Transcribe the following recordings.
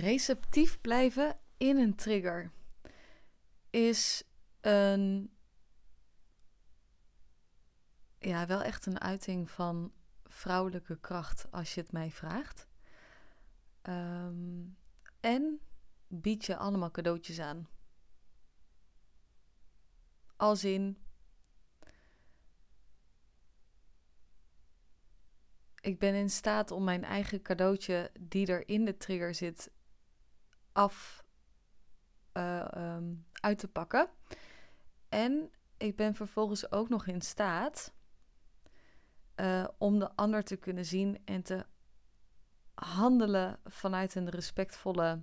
receptief blijven in een trigger is een. Ja, wel echt een uiting van vrouwelijke kracht, als je het mij vraagt. Ehm, en bied je allemaal cadeautjes aan. Als in. Ik ben in staat om mijn eigen cadeautje die er in de trigger zit af uh, um, uit te pakken. En ik ben vervolgens ook nog in staat uh, om de ander te kunnen zien en te handelen vanuit een respectvolle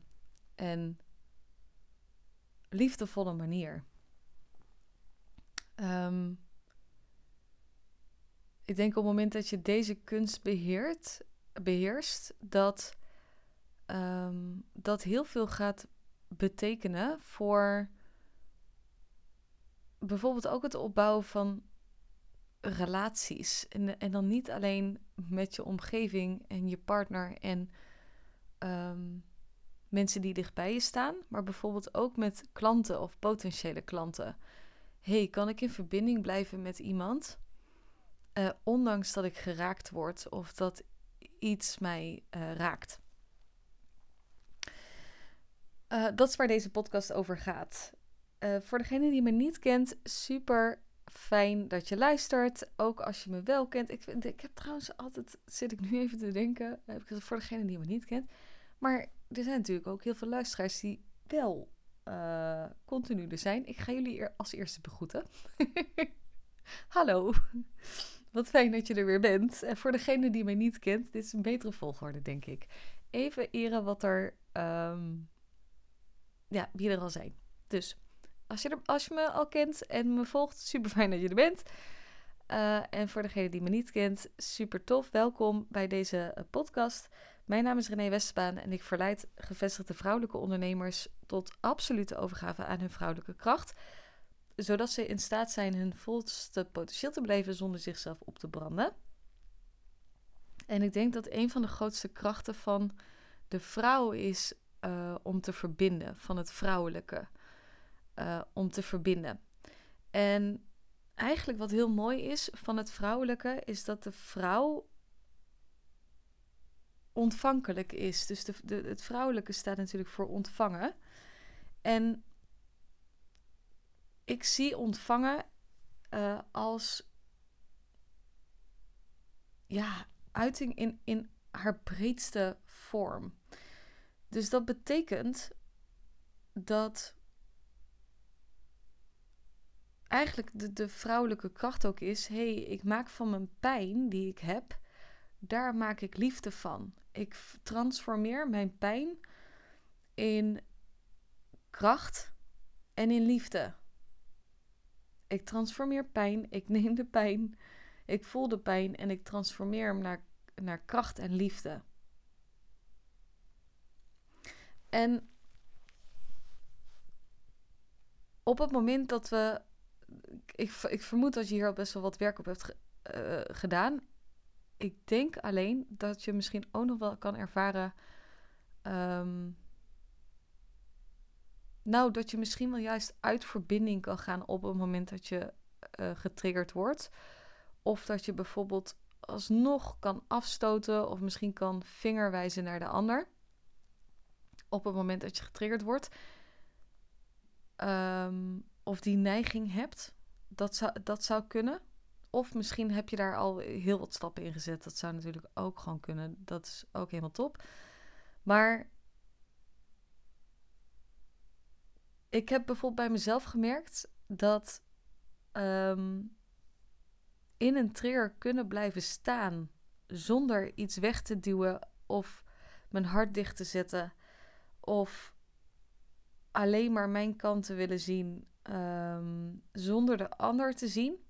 en liefdevolle manier. Um, ik denk op het moment dat je deze kunst beheerst, dat um, dat heel veel gaat betekenen voor bijvoorbeeld ook het opbouwen van relaties. En, en dan niet alleen met je omgeving en je partner en um, mensen die dichtbij je staan, maar bijvoorbeeld ook met klanten of potentiële klanten. hey, kan ik in verbinding blijven met iemand, uh, ondanks dat ik geraakt word of dat iets mij uh, raakt? Uh, dat is waar deze podcast over gaat. Uh, voor degene die me niet kent, super fijn dat je luistert. Ook als je me wel kent. Ik, ik heb trouwens altijd, zit ik nu even te denken, heb ik voor degene die me niet kent. Maar er zijn natuurlijk ook heel veel luisteraars die wel uh, continu er zijn. Ik ga jullie als eerste begroeten. Hallo. Wat fijn dat je er weer bent. En voor degene die mij niet kent, dit is een betere volgorde, denk ik. Even eren wat er um, ja, wie er al zijn. Dus als je, als je me al kent en me volgt, super fijn dat je er bent. Uh, en voor degene die me niet kent, super tof. Welkom bij deze eh, podcast. Mijn naam is René Westbaan en ik verleid gevestigde vrouwelijke ondernemers tot absolute overgave aan hun vrouwelijke kracht. Zodat ze in staat zijn hun volste potentieel te beleven zonder zichzelf op te branden. En ik denk dat een van de grootste krachten van de vrouw is uh, om te verbinden, van het vrouwelijke. Uh, om te verbinden. En eigenlijk wat heel mooi is van het vrouwelijke, is dat de vrouw ontvankelijk is. Dus de, het vrouwelijke staat natuurlijk voor ontvangen. En ik zie ontvangen uh, als ja, uiting in, in haar breedste vorm. Dus dat betekent dat eigenlijk de, de vrouwelijke kracht ook is: hé, hey, ik maak van mijn pijn die ik heb, daar maak ik liefde van. Ik transformeer mijn pijn in kracht en in liefde. Ik transformeer pijn, ik neem de pijn, ik voel de pijn en ik transformeer hem naar, naar kracht en liefde. En op het moment dat we. Ik, ik vermoed dat je hier al best wel wat werk op hebt uh, gedaan. Ik denk alleen dat je misschien ook nog wel kan ervaren. Um, nou, dat je misschien wel juist uit verbinding kan gaan op het moment dat je uh, getriggerd wordt. Of dat je bijvoorbeeld alsnog kan afstoten of misschien kan vingerwijzen naar de ander op het moment dat je getriggerd wordt. Um, of die neiging hebt. Dat zou, dat zou kunnen. Of misschien heb je daar al heel wat stappen in gezet. Dat zou natuurlijk ook gewoon kunnen. Dat is ook helemaal top. Maar ik heb bijvoorbeeld bij mezelf gemerkt dat um, in een trigger kunnen blijven staan zonder iets weg te duwen of mijn hart dicht te zetten of alleen maar mijn kant te willen zien um, zonder de ander te zien.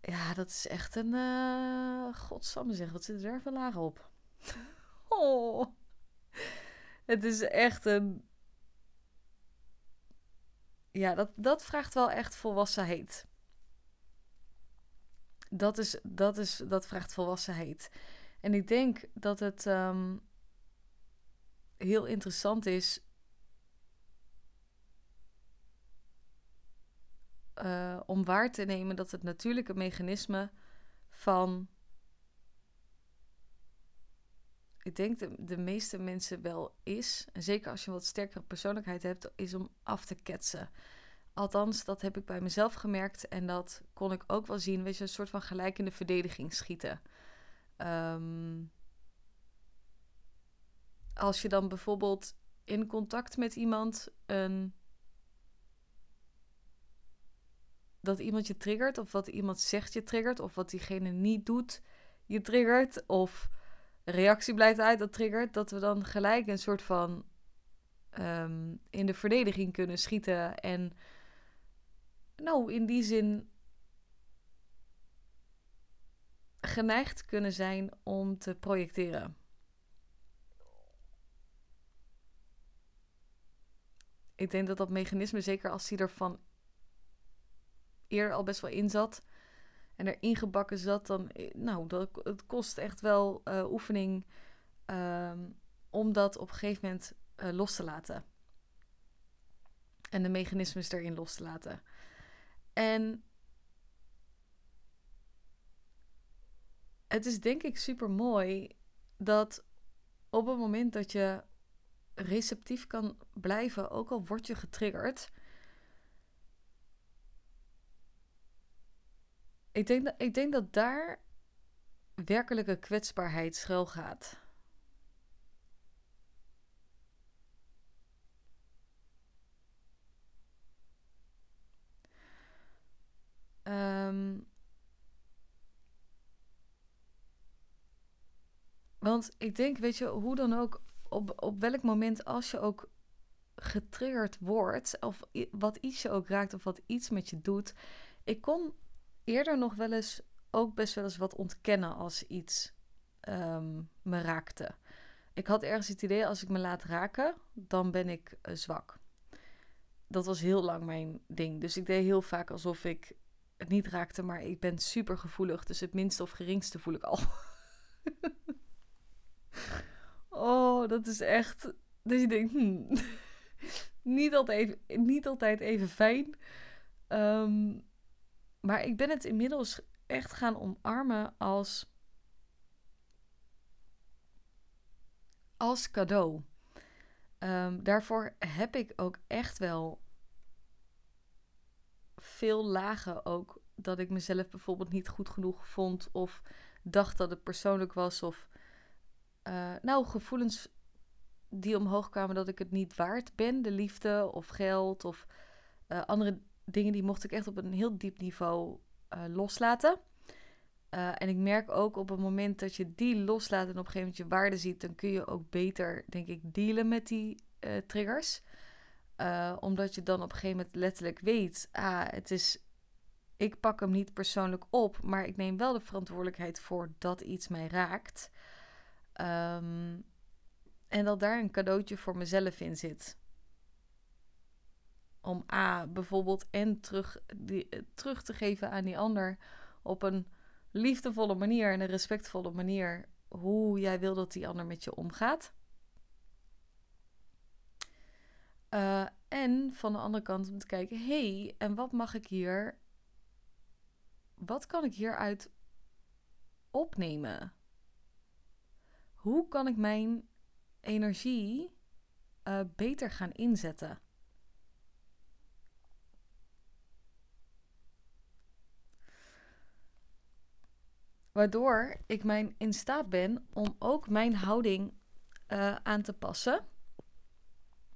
Ja, dat is echt een. Uh, godsamme zeg, wat zit er van laag op? oh. Het is echt een. Ja, dat, dat vraagt wel echt volwassenheid. Dat, is, dat, is, dat vraagt volwassenheid. En ik denk dat het ehm, heel interessant is uh, om waar te nemen dat het natuurlijke mechanisme van. Ik denk de, de meeste mensen wel is, en zeker als je een wat sterkere persoonlijkheid hebt, is om af te ketsen. Althans, dat heb ik bij mezelf gemerkt en dat kon ik ook wel zien. Weet je, een soort van gelijkende verdediging schieten. Um, als je dan bijvoorbeeld in contact met iemand een. dat iemand je triggert, of wat iemand zegt je triggert, of wat diegene niet doet je triggert, of reactie blijft uit dat triggert, dat we dan gelijk een soort van ehm, in de verdediging kunnen schieten en nou in die zin geneigd kunnen zijn om te projecteren. ik denk dat dat mechanisme, zeker als hij er van eerder al best wel in zat en er ingebakken zat, dan, eh, nou, dat, het kost echt wel uh, oefening um, om dat op een gegeven moment uh, los te laten. En de mechanismes erin los te laten. En het is denk ik super mooi dat op het moment dat je receptief kan blijven, ook al word je getriggerd. Ik denk dat, ik denk dat daar werkelijke kwetsbaarheid schuil gaat. Um, want ik denk, weet je, hoe dan ook, op, op welk moment als je ook getriggerd wordt, of wat iets je ook raakt, of wat iets met je doet. Ik kon eerder nog wel eens ook best wel eens wat ontkennen als iets ehm, me raakte. Ik had ergens het idee, als ik me laat raken, dan ben ik uh, zwak. Dat was heel lang mijn ding. Dus ik deed heel vaak alsof ik het niet raakte, maar ik ben super gevoelig. Dus het minste of geringste voel ik al. Oh, dat is echt. Dat je denkt, hmm, niet, altijd even, niet altijd even fijn. Um, maar ik ben het inmiddels echt gaan omarmen als. als cadeau. Um, daarvoor heb ik ook echt wel veel lagen ook dat ik mezelf bijvoorbeeld niet goed genoeg vond of dacht dat het persoonlijk was of uh, nou, gevoelens die omhoog kwamen dat ik het niet waard ben. De liefde of geld of uh, andere dingen, die mocht ik echt op een heel diep niveau uh, loslaten. en ik merk ook op het moment dat je die loslaat en op een gegeven moment je waarde ziet, dan kun je ook beter, denk ik, dealen met die triggers. omdat je dan op een gegeven moment letterlijk weet, ah, het is ik pak hem niet persoonlijk op, maar ik neem wel de verantwoordelijkheid voor dat iets mij raakt. Um, en dat daar een cadeautje voor mezelf in zit. Om A, bijvoorbeeld en terug, die, eh, terug te geven aan die ander op een liefdevolle manier en een respectvolle manier hoe jij wil dat die ander met je omgaat. Uh, en van de andere kant om te kijken, hé, hey, en wat mag ik hier, wat kan ik hieruit opnemen? Hoe kan ik mijn energie uh, beter gaan inzetten? Waardoor ik mijn in staat ben om ook mijn houding uh, aan te passen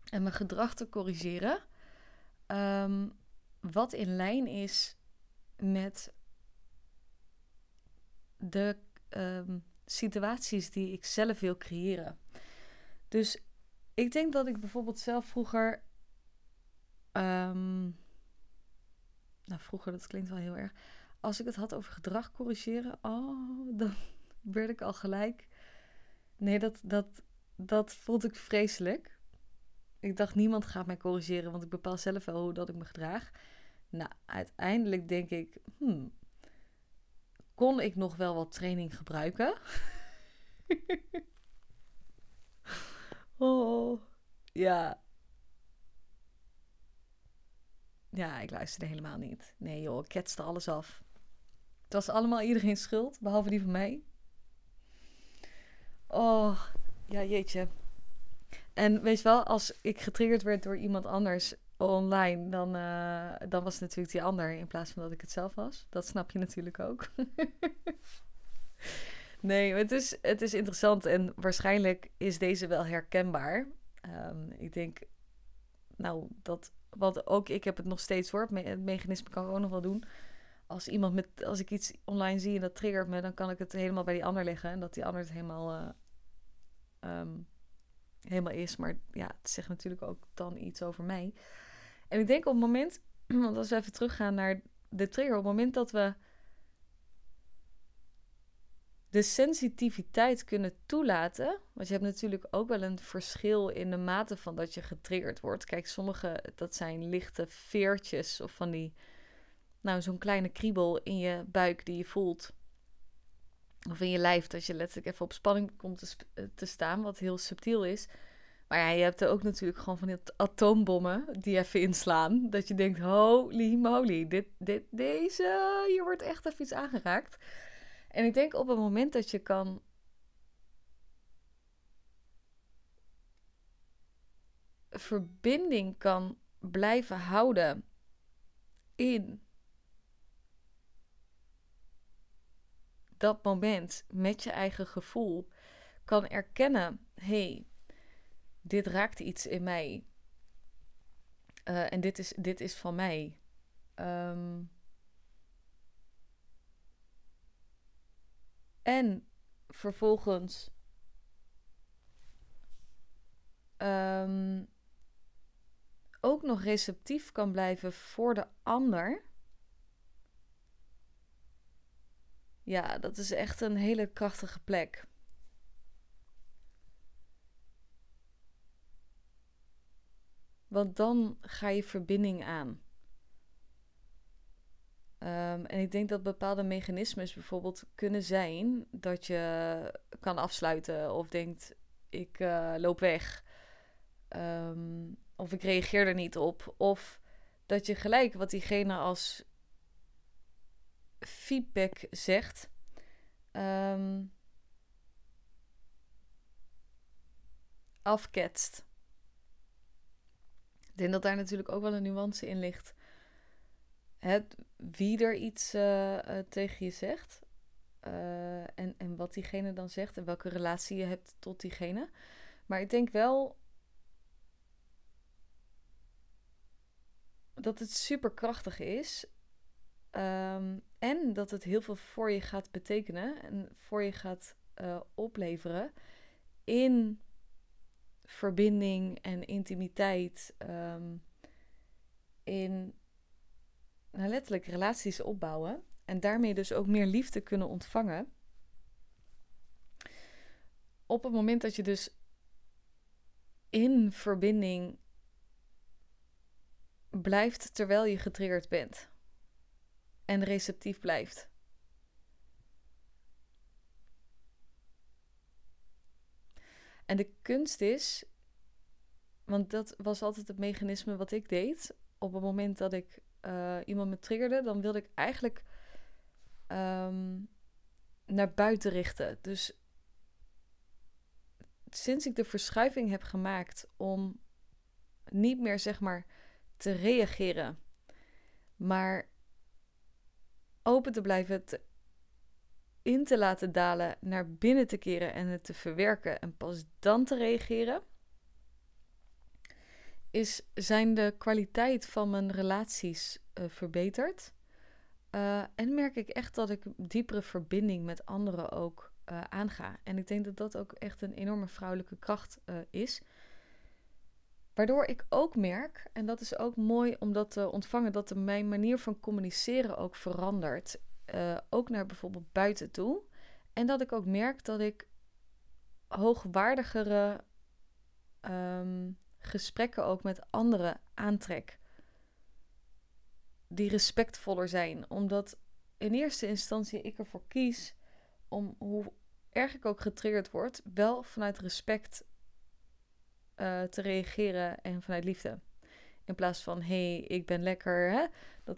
en mijn gedrag te corrigeren. Um, wat in lijn is met de um, situaties die ik zelf wil creëren. Dus ik denk dat ik bijvoorbeeld zelf vroeger. Um, nou, vroeger, dat klinkt wel heel erg. Als ik het had over gedrag corrigeren, oh, dan werd ik al gelijk. Nee, dat, dat, dat vond ik vreselijk. Ik dacht, niemand gaat mij corrigeren, want ik bepaal zelf wel hoe dat ik me gedraag. Nou, uiteindelijk denk ik, hmm, kon ik nog wel wat training gebruiken. oh, ja. Ja, ik luisterde helemaal niet. Nee joh, ik ketste alles af. Het was allemaal iedereen schuld, behalve die van mij. Oh, ja jeetje. En weet je wel, als ik getriggerd werd door iemand anders online, dan, uh, dan was natuurlijk die ander in plaats van dat ik het zelf was. Dat snap je natuurlijk ook. nee, het is, het is interessant en waarschijnlijk is deze wel herkenbaar. Um, ik denk, nou, dat, want ook ik heb het nog steeds hoor. Het mechanisme kan ik ook nog wel doen. Als iemand met, als ik iets online zie en dat triggert me, dan kan ik het helemaal bij die ander leggen. En dat die ander het helemaal, uh, um, helemaal is. Maar ja, het zegt natuurlijk ook dan iets over mij. En ik denk op het moment, want als we even teruggaan naar de trigger, op het moment dat we de sensitiviteit kunnen toelaten. Want je hebt natuurlijk ook wel een verschil in de mate van dat je getriggerd wordt. Kijk, sommige, dat zijn lichte veertjes of van die, nou, zo'n kleine kriebel in je buik die je voelt. Of in je lijf, dat je letterlijk even op spanning komt te, te staan, wat heel subtiel is. Maar ja, je hebt er ook natuurlijk gewoon van die atoombommen die even inslaan. Dat je denkt, holy moly, dit, dit, deze, hier wordt echt even iets aangeraakt. En ik denk op het moment dat je kan. verbinding kan blijven houden in dat moment met je eigen gevoel kan erkennen: hey, dit raakt iets in mij. Uh, en dit is, dit is van mij. Um, En vervolgens um, ook nog receptief kan blijven voor de ander. Ja, dat is echt een hele krachtige plek. Want dan ga je verbinding aan. Um, en ik denk dat bepaalde mechanismes bijvoorbeeld kunnen zijn dat je kan afsluiten of denkt: ik uh, loop weg. Um, of ik reageer er niet op. Of dat je gelijk wat diegene als feedback zegt. Um, afketst. Denk dat daar natuurlijk ook wel een nuance in ligt het, wie er iets uh, tegen je zegt. Uh, en, en wat diegene dan zegt en welke relatie je hebt tot diegene. Maar ik denk wel dat het super krachtig is. Um, en dat het heel veel voor je gaat betekenen en voor je gaat opleveren in verbinding en intimiteit. Um, in nou, letterlijk relaties opbouwen en daarmee dus ook meer liefde kunnen ontvangen. Op het moment dat je dus in verbinding blijft terwijl je getriggerd bent en receptief blijft. En de kunst is, want dat was altijd het mechanisme wat ik deed. Op het moment dat ik uh, iemand me triggerde, dan wilde ik eigenlijk um, naar buiten richten. Dus sinds ik de verschuiving heb gemaakt om niet meer zeg maar te reageren, maar open te blijven, het in te laten dalen, naar binnen te keren en het te verwerken en pas dan te reageren is, zijn de kwaliteit van mijn relaties uh, verbeterd. Uh, en merk ik echt dat ik diepere verbinding met anderen ook uh, aanga. En ik denk dat dat ook echt een enorme vrouwelijke kracht is. Waardoor ik ook merk, en dat is ook mooi om dat te ontvangen, dat mijn manier van communiceren ook verandert. Ook naar bijvoorbeeld buiten toe. En dat ik ook merk dat ik hoogwaardigere um, gesprekken ook met anderen aantrek. Die respectvoller zijn. Omdat in eerste instantie ik ervoor kies om hoe erg ik ook getriggerd word, wel vanuit respect uh, te reageren en vanuit liefde. In plaats van, hé, hey, ik ben lekker. Hè?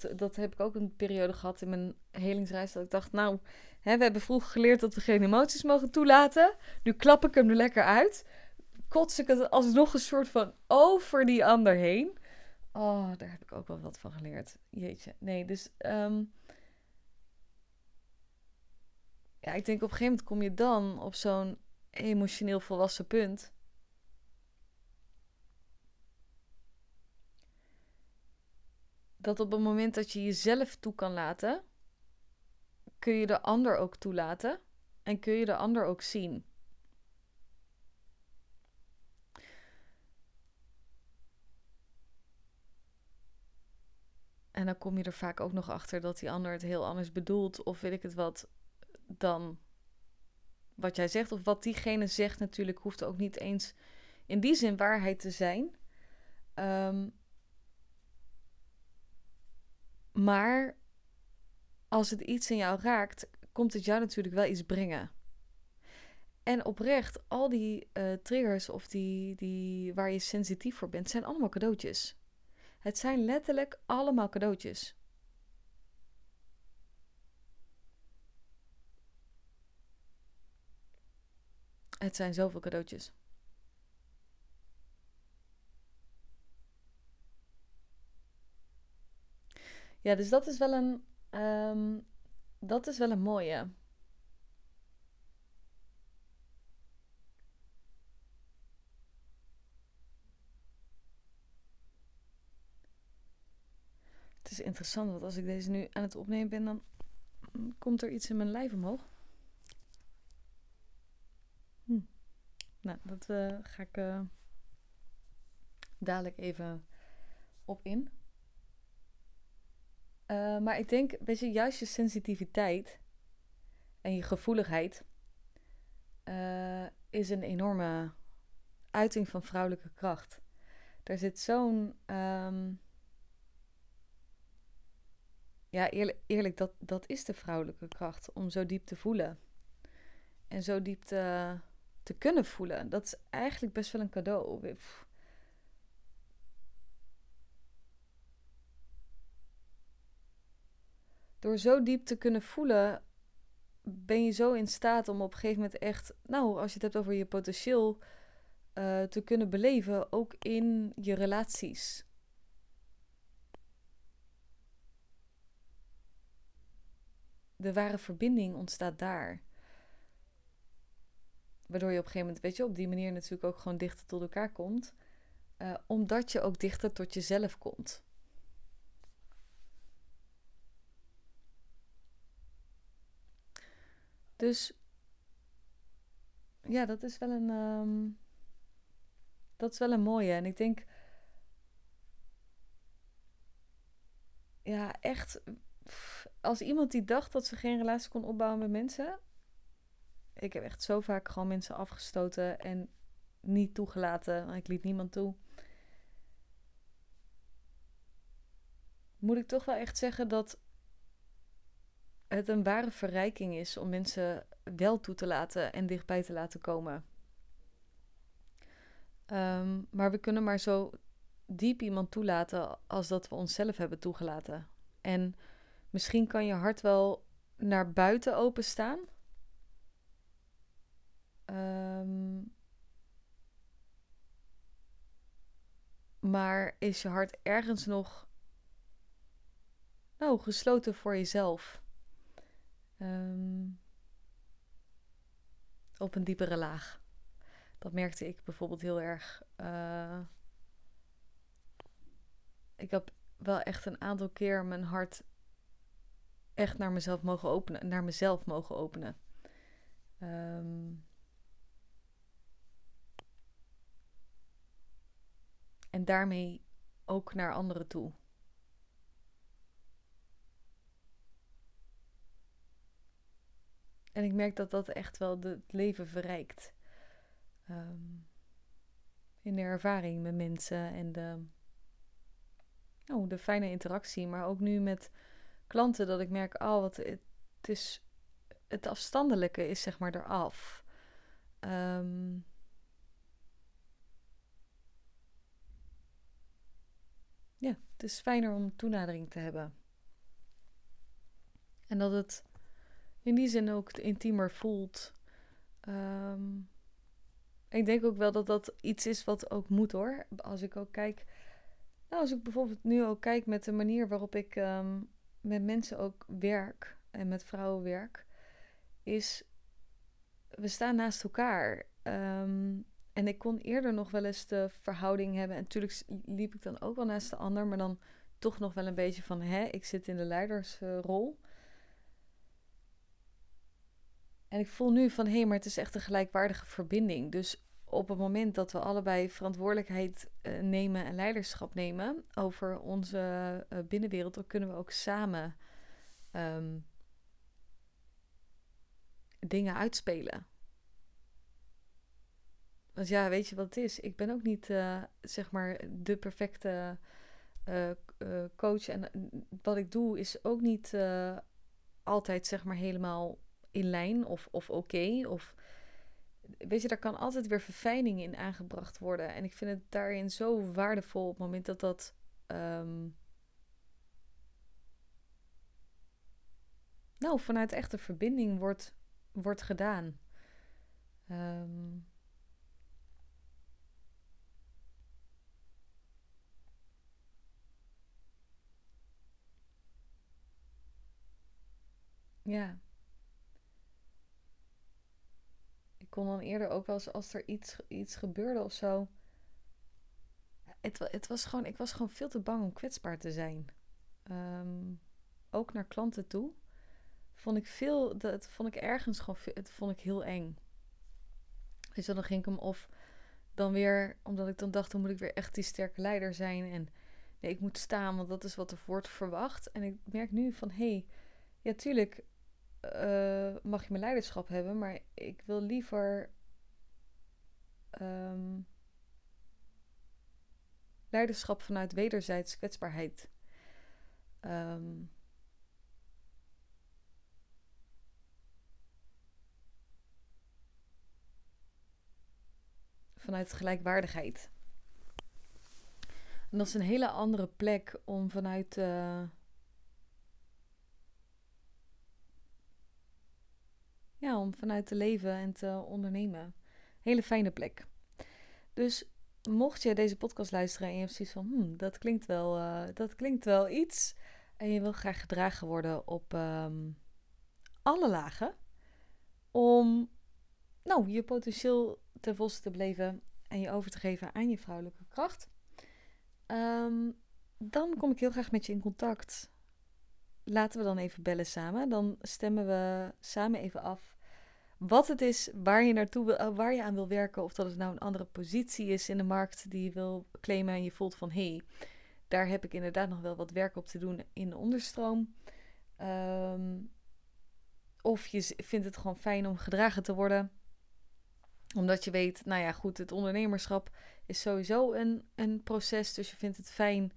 Dat, dat heb ik ook een periode gehad in mijn helingsreis. Dat ik dacht, nou, hè, we hebben vroeger geleerd dat we geen emoties mogen toelaten. Nu klap ik hem er lekker uit. Kots ik het alsnog een soort van over die ander heen. Oh, daar heb ik ook wel wat van geleerd. Jeetje. Nee, dus... Um, ja, ik denk op een gegeven moment kom je dan op zo'n emotioneel volwassen punt. Dat op het moment dat je jezelf toe kan laten, kun je de ander ook toelaten en kun je de ander ook zien. En dan kom je er vaak ook nog achter dat die ander het heel anders bedoelt, of weet ik het wat, dan wat jij zegt. Of wat diegene zegt natuurlijk hoeft ook niet eens in die zin waarheid te zijn. Um, maar als het iets in jou raakt, komt het jou natuurlijk wel iets brengen. En oprecht, al die uh, triggers of die, die waar je sensitief voor bent, zijn allemaal cadeautjes. Het zijn letterlijk allemaal cadeautjes. Het zijn zoveel cadeautjes. Ja, dus dat is wel een, um, dat is wel een mooie. Het is interessant, want als ik deze nu aan het opnemen ben, dan komt er iets in mijn lijf omhoog. Hm. Nou, dat uh, ga ik uh, dadelijk even op in. Uh, maar ik denk, weet juist je sensitiviteit en je gevoeligheid is een enorme uiting van vrouwelijke kracht. Er zit zo'n. Um, ja, eerlijk, eerlijk dat, dat is de vrouwelijke kracht om zo diep te voelen. En zo diep te, te kunnen voelen. Dat is eigenlijk best wel een cadeau. Door zo diep te kunnen voelen, ben je zo in staat om op een gegeven moment echt, nou, als je het hebt over je potentieel, uh, te kunnen beleven, ook in je relaties. De ware verbinding ontstaat daar. Waardoor je op een gegeven moment, weet je, op die manier natuurlijk ook gewoon dichter tot elkaar komt. Uh, omdat je ook dichter tot jezelf komt. Dus ja, dat is wel een. Um, dat is wel een mooie. En ik denk. Ja, echt. Als iemand die dacht dat ze geen relatie kon opbouwen met mensen, ik heb echt zo vaak gewoon mensen afgestoten en niet toegelaten. Ik liet niemand toe. Moet ik toch wel echt zeggen dat het een ware verrijking is om mensen wel toe te laten en dichtbij te laten komen. Um, maar we kunnen maar zo diep iemand toelaten als dat we onszelf hebben toegelaten. En misschien kan je hart wel naar buiten openstaan, Um, maar is je hart ergens nog nou, gesloten voor jezelf? Um, op een diepere laag. Dat merkte ik bijvoorbeeld heel erg. Uh, ik heb wel echt een aantal keer mijn hart echt naar mezelf mogen openen. Naar mezelf mogen openen. Um, En daarmee ook naar anderen toe. En ik merk dat dat echt wel het leven verrijkt. Um, in de ervaring met mensen en de, oh, de fijne interactie. Maar ook nu met klanten dat ik merk, oh, wat, het, is, het afstandelijke is zeg maar eraf. Ehm, ja, het is fijner om toenadering te hebben. En dat het in die zin ook intiemer voelt. Ehm, ik denk ook wel dat dat iets is wat ook moet hoor. Als ik ook kijk. Nou, als ik bijvoorbeeld nu ook kijk met de manier waarop ik ehm, met mensen ook werk en met vrouwen werk, is we staan naast elkaar. Ehm, en ik kon eerder nog wel eens de verhouding hebben. En natuurlijk liep ik dan ook wel naast de ander, maar dan toch nog wel een beetje van, hè, ik zit in de leidersrol. En ik voel nu van hé, hey, maar het is echt een gelijkwaardige verbinding. Dus op het moment dat we allebei verantwoordelijkheid uh, nemen en leiderschap nemen over onze uh, binnenwereld, dan kunnen we ook samen um, dingen uitspelen. Want ja, weet je wat het is? Ik ben ook niet, uh, zeg maar, de perfecte coach. En wat ik doe is ook niet altijd, zeg maar, helemaal in lijn of, of oké. of weet je, daar kan altijd weer verfijning in aangebracht worden. En ik vind het daarin zo waardevol op het moment dat dat. Um, nou, vanuit echte verbinding wordt, wordt gedaan. Um, ja. Kon dan eerder ook wel eens als er iets, iets gebeurde of zo. Het, het was gewoon, ik was gewoon veel te bang om kwetsbaar te zijn. Ehm, ook naar klanten toe. Vond ik veel, dat vond ik ergens gewoon, het vond ik heel eng. Dus dan ging ik hem of dan weer, omdat ik dan dacht, dan moet ik weer echt die sterke leider zijn. En nee, ik moet staan, want dat is wat er wordt verwacht. En ik merk nu van, hé, hey, ja, tuurlijk, uh, mag je mijn leiderschap hebben, maar ik wil liever um, leiderschap vanuit wederzijds kwetsbaarheid. Um, vanuit gelijkwaardigheid. En dat is een hele andere plek om vanuit. Uh, om vanuit te leven en te ondernemen. Hele fijne plek. Dus mocht je deze podcast luisteren en je hebt zoiets van, hmm, dat, klinkt wel, uh, dat klinkt wel iets. En je wil graag gedragen worden op um, alle lagen. Om nou, je potentieel ten volste te beleven en je over te geven aan je vrouwelijke kracht. Um, dan kom ik heel graag met je in contact. Laten we dan even bellen samen. Dan stemmen we samen even af wat het is, waar je naartoe wil, eh, waar je aan wil werken. Of dat het nou een andere positie is in de markt die je wil claimen en je voelt van hé, hey, daar heb ik inderdaad nog wel wat werk op te doen in de onderstroom. Ehm, of je vindt het gewoon fijn om gedragen te worden. Omdat je weet, nou ja, goed, het ondernemerschap is sowieso een, een proces. Dus je vindt het fijn,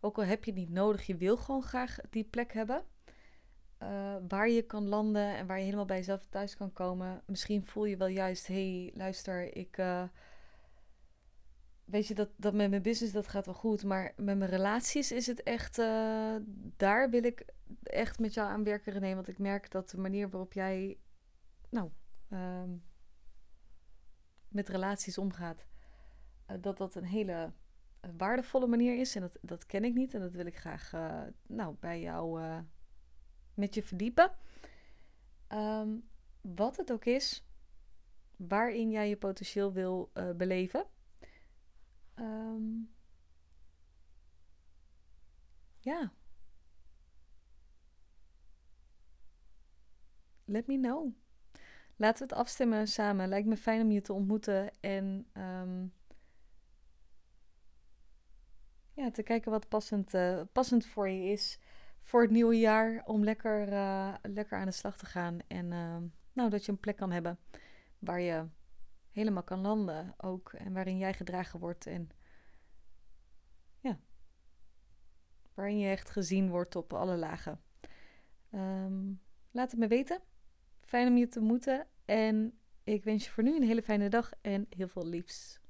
ook al heb je het niet nodig, je wil gewoon graag die plek hebben. Uh, waar je kan landen en waar je helemaal bij jezelf thuis kan komen. Misschien voel je wel juist, hey, luister, ik. Uh, weet je, dat, dat met mijn business dat gaat wel goed, maar met mijn relaties is het echt. Uh, daar wil ik echt met jou aan werken, René. Want ik merk dat de manier waarop jij. Nou. Um, met relaties omgaat. dat dat een hele waardevolle manier is. En dat, dat ken ik niet. En dat wil ik graag nou, bij jou met je verdiepen. Ehm, wat het ook is, waarin jij je potentieel wil uh, beleven. Um, ja. Let me know. Laten we het afstemmen samen. Lijkt me fijn om je te ontmoeten en um, ja, te kijken wat passend, uh, passend voor je is voor het nieuwe jaar om lekker, uh, lekker aan de slag te gaan. En uh, nou, dat je een plek kan hebben waar je helemaal kan landen ook. En waarin jij gedragen wordt. En ja, waarin je echt gezien wordt op alle lagen. Um, laat het me weten Fijn om je te ontmoeten. En ik wens je voor nu een hele fijne dag en heel veel liefs.